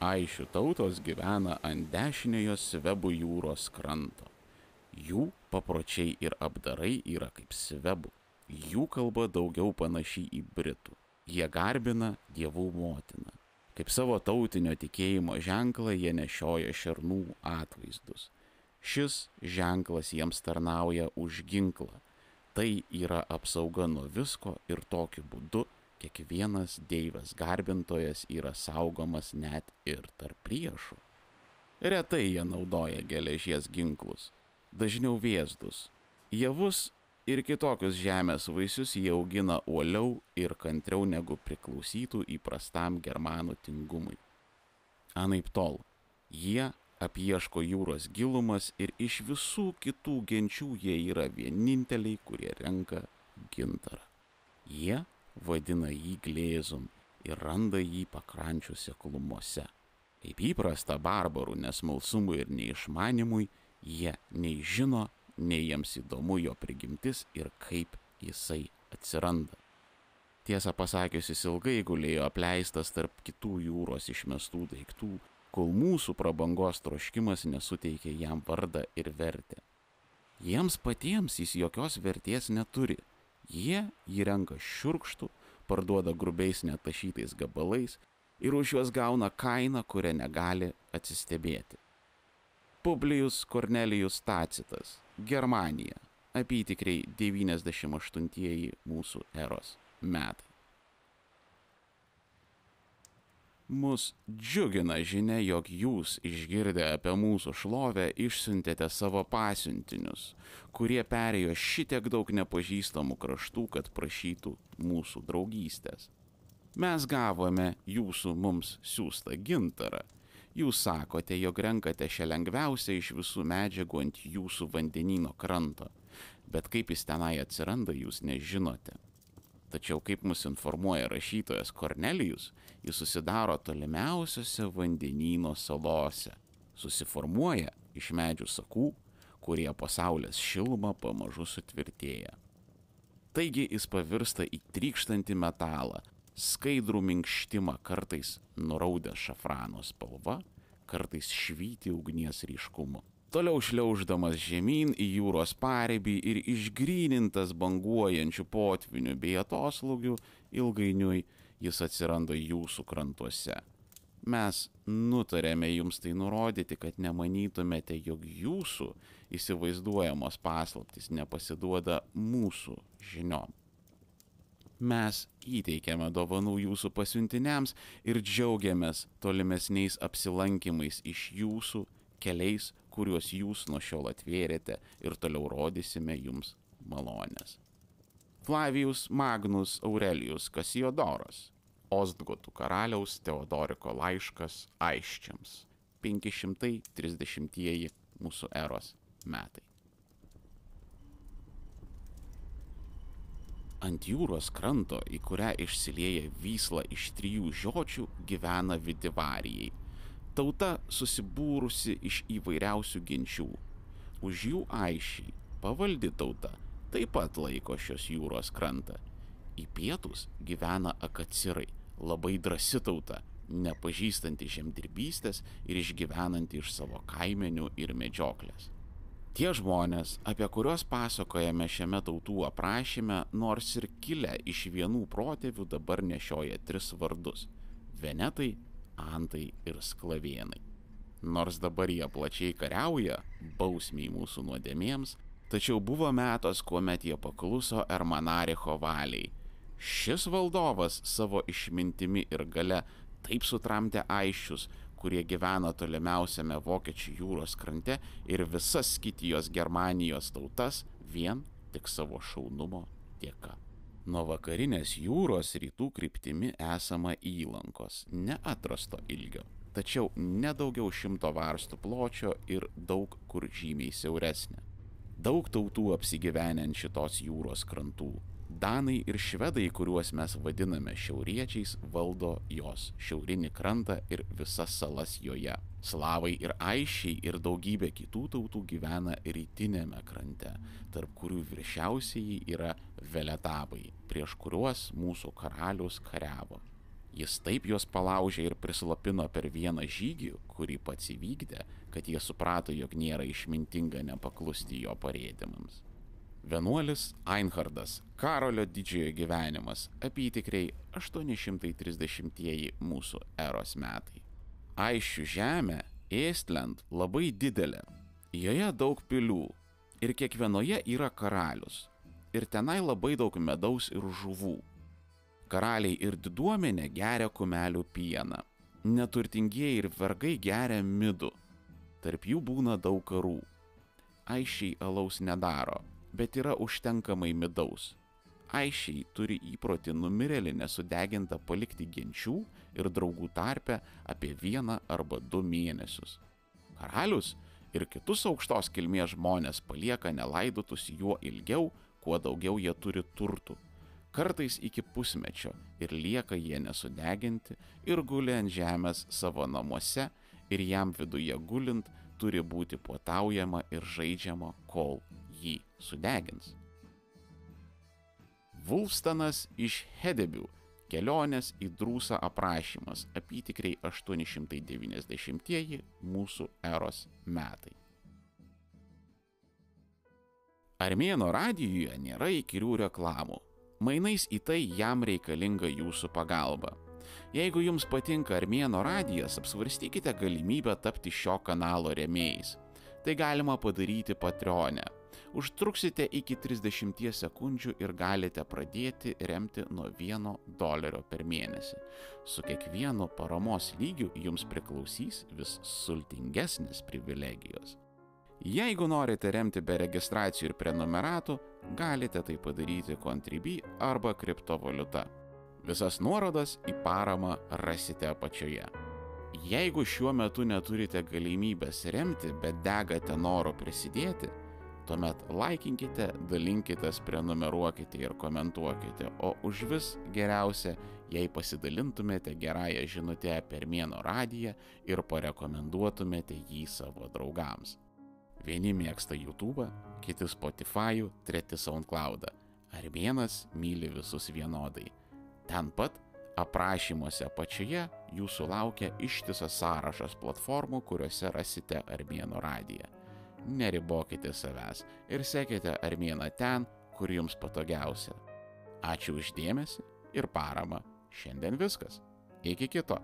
Aišių tautos gyvena ant dešiniojo Svebų jūros kranto. Jų papročiai ir apdarai yra kaip Svebų. Jų kalba daugiau panaši į Britų. Jie garbina dievų motiną. Kaip savo tautinio tikėjimo ženklą jie nešioja šernų atvaizdus. Šis ženklas jiems tarnauja už ginklą. Tai yra apsauga nuo visko ir tokiu būdu kiekvienas deivas garbintojas yra saugomas net ir tarp priešų. Retai jie naudoja geležies ginklus, dažniau vėzdus. Javus ir kitokius žemės vaisius jie augina uoliau ir kantriau negu priklausytų įprastam germanų tingumui. Anaip tol, jie apieško jūros gilumas ir iš visų kitų genčių jie yra vieninteliai, kurie renka gintarą. Jie vadina jį glėzum ir randa jį pakrančių seklumuose. Kaip įprasta barbarų nesmalsumui ir neišmanimui, jie nei žino, nei jiems įdomu jo prigimtis ir kaip jisai atsiranda. Tiesą pasakius, jis ilgai gulėjo apleistas tarp kitų jūros išmestų daiktų, kol mūsų prabangos troškimas nesuteikė jam vardą ir vertę. Jiems patiems jis jokios vertės neturi, Jie jį renka šiurkštų, parduoda grubiais netašytais gabalais ir už juos gauna kainą, kurią negali atsistebėti. Publijus Kornelijus Tacitas, Germanija, apytikriai 98 mūsų eros metai. Mus džiugina žinia, jog jūs išgirdę apie mūsų šlovę išsiuntėte savo pasiuntinius, kurie perėjo šitiek daug nepažįstamų kraštų, kad prašytų mūsų draugystės. Mes gavome jūsų mums siūstą gintarą. Jūs sakote, jog renkate šią lengviausią iš visų medžiagų ant jūsų vandenino kranto, bet kaip jis tenai atsiranda, jūs nežinote. Tačiau, kaip mus informuoja rašytojas Kornelijus, jis susidaro tolimiausiose vandenyno salose. Susiformuoja iš medžių sakų, kurie po saulės šilumą pamažu sutvirtėja. Taigi jis pavirsta į trykštantį metalą, skaidrų minkštimą kartais nuraudę šafrano spalva, kartais švyti ugnies ryškumu. Toliau šliauždamas žemyn į jūros paribį ir išgrynintas banguojančių potvinių bei atoslūgių, ilgainiui jis atsiranda jūsų krantuose. Mes nutarėme jums tai nurodyti, kad nemanytumėte, jog jūsų įsivaizduojamos paslaptis nepasiduoda mūsų žiniom. Mes įteikėme dovanų jūsų pasiuntiniams ir džiaugiamės tolimesniais apsilankimais iš jūsų keliais, kuriuos jūs nuo šiol atvėrėte ir toliau rodysime jums malonės. Flavijus Magnus Aurelijus Kasijodoras, Ostgotų karaliaus Teodoriko laiškas aiščiams, 530 mūsų eros metai. Ant jūros kranto, į kurią išsilieja vysla iš trijų žiočių, gyvena vidivarijai, Tauta susibūrusi iš įvairiausių genčių. Už jų aišiai pavaldi tauta taip pat laiko šios jūros krantą. Į pietus gyvena akacirai, labai drasi tauta, nepažįstanti žemdirbystės ir išgyvenanti iš savo kaimenių ir medžioklės. Tie žmonės, apie kuriuos pasakojame šiame tautų aprašyme, nors ir kilę iš vienų protėvių dabar nešioja tris vardus - Venetai, antai ir sklavienai. Nors dabar jie plačiai kariauja, bausmiai mūsų nuodėmėms, tačiau buvo metas, kuomet jie pakluso Ermanaricho valiai. Šis valdovas savo išmintimi ir gale taip sutramdė aiščius, kurie gyvena tolimiausiame Vokiečių jūros krante ir visas Skitijos Germanijos tautas vien tik savo šaunumo dėka. Nuo vakarinės jūros rytų kryptimi esama įlankos, neatrasto ilgio, tačiau nedaugiau šimto varstų pločio ir daug kur žymiai siauresnė. Daug tautų apsigyvenę ant šitos jūros krantų. Danai ir švedai, kuriuos mes vadiname šiauriečiais, valdo jos šiaurinį krantą ir visas salas joje. Slavai ir aišiai ir daugybė kitų tautų gyvena rytinėme krante, tarp kurių viršiausiai yra veletabai, prieš kuriuos mūsų karalius kariavo. Jis taip juos palaužė ir prislopino per vieną žygį, kurį pats įvykdė, kad jie suprato, jog nėra išmintinga nepaklusti jo parėdimams. Vienuolis Einhardas Karolio didžiojo gyvenimas apytikriai 830-ieji mūsų eros metai. Aišių žemė, Eastland labai didelė, joje daug pilių ir kiekvienoje yra karalius. Ir tenai labai daug medaus ir žuvų. Karaliai ir diduomenė geria kumelių pieną. Neturtingieji ir vergai geria midų. Tarp jų būna daug karų. Aišiai alaus nedaro, bet yra užtenkamai midaus. Aišiai turi įprotį numirėlį nesudegintą palikti genčių ir draugų tarpe apie vieną arba du mėnesius. Karalius ir kitus aukštos kilmės žmonės palieka nelaidotus juo ilgiau, kuo daugiau jie turi turtų. Kartais iki pusmečio ir lieka jie nesudeginti ir guli ant žemės savo namuose ir jam viduje gulint turi būti puotaujama ir žaidžiama, kol sudegins. Vulfstanas iš Hedebių kelionės į drūsą aprašymas apytikriai 890-ieji mūsų eros metai. Armėno radijoje nėra įkyrių reklamų. Mainais į tai jam reikalinga jūsų pagalba. Jeigu jums patinka Armėno radijas, apsvarstykite galimybę tapti šio kanalo remėjais. Tai galima padaryti Patreonė. Užtruksite iki 30 sekundžių ir galite pradėti remti nuo 1 dolerio per mėnesį. Su kiekvienu paramos lygiu jums priklausys vis sultingesnės privilegijos. Jeigu norite remti be registracijų ir prenumeratų, galite tai padaryti Contribui arba kriptovaliuta. Visas nuorodas į paramą rasite apačioje. Jeigu šiuo metu neturite galimybės remti, bet degate noro prisidėti, tuomet laikinkite, dalinkitės, prenumeruokite ir komentuokite, o už vis geriausia, jei pasidalintumėte gerąją žinutę per Mėno radiją ir parekomenduotumėte jį savo draugams. Vieni mėgsta YouTube, kiti Spotify, treti SoundCloud. Armėnas myli visus vienodai. Ten pat aprašymuose apačioje jūsų laukia ištisas sąrašas platformų, kuriuose rasite Armėno radiją. Neribokite savęs ir sekite Armėną ten, kur jums patogiausia. Ačiū uždėmesi ir parama. Šiandien viskas. Iki kito.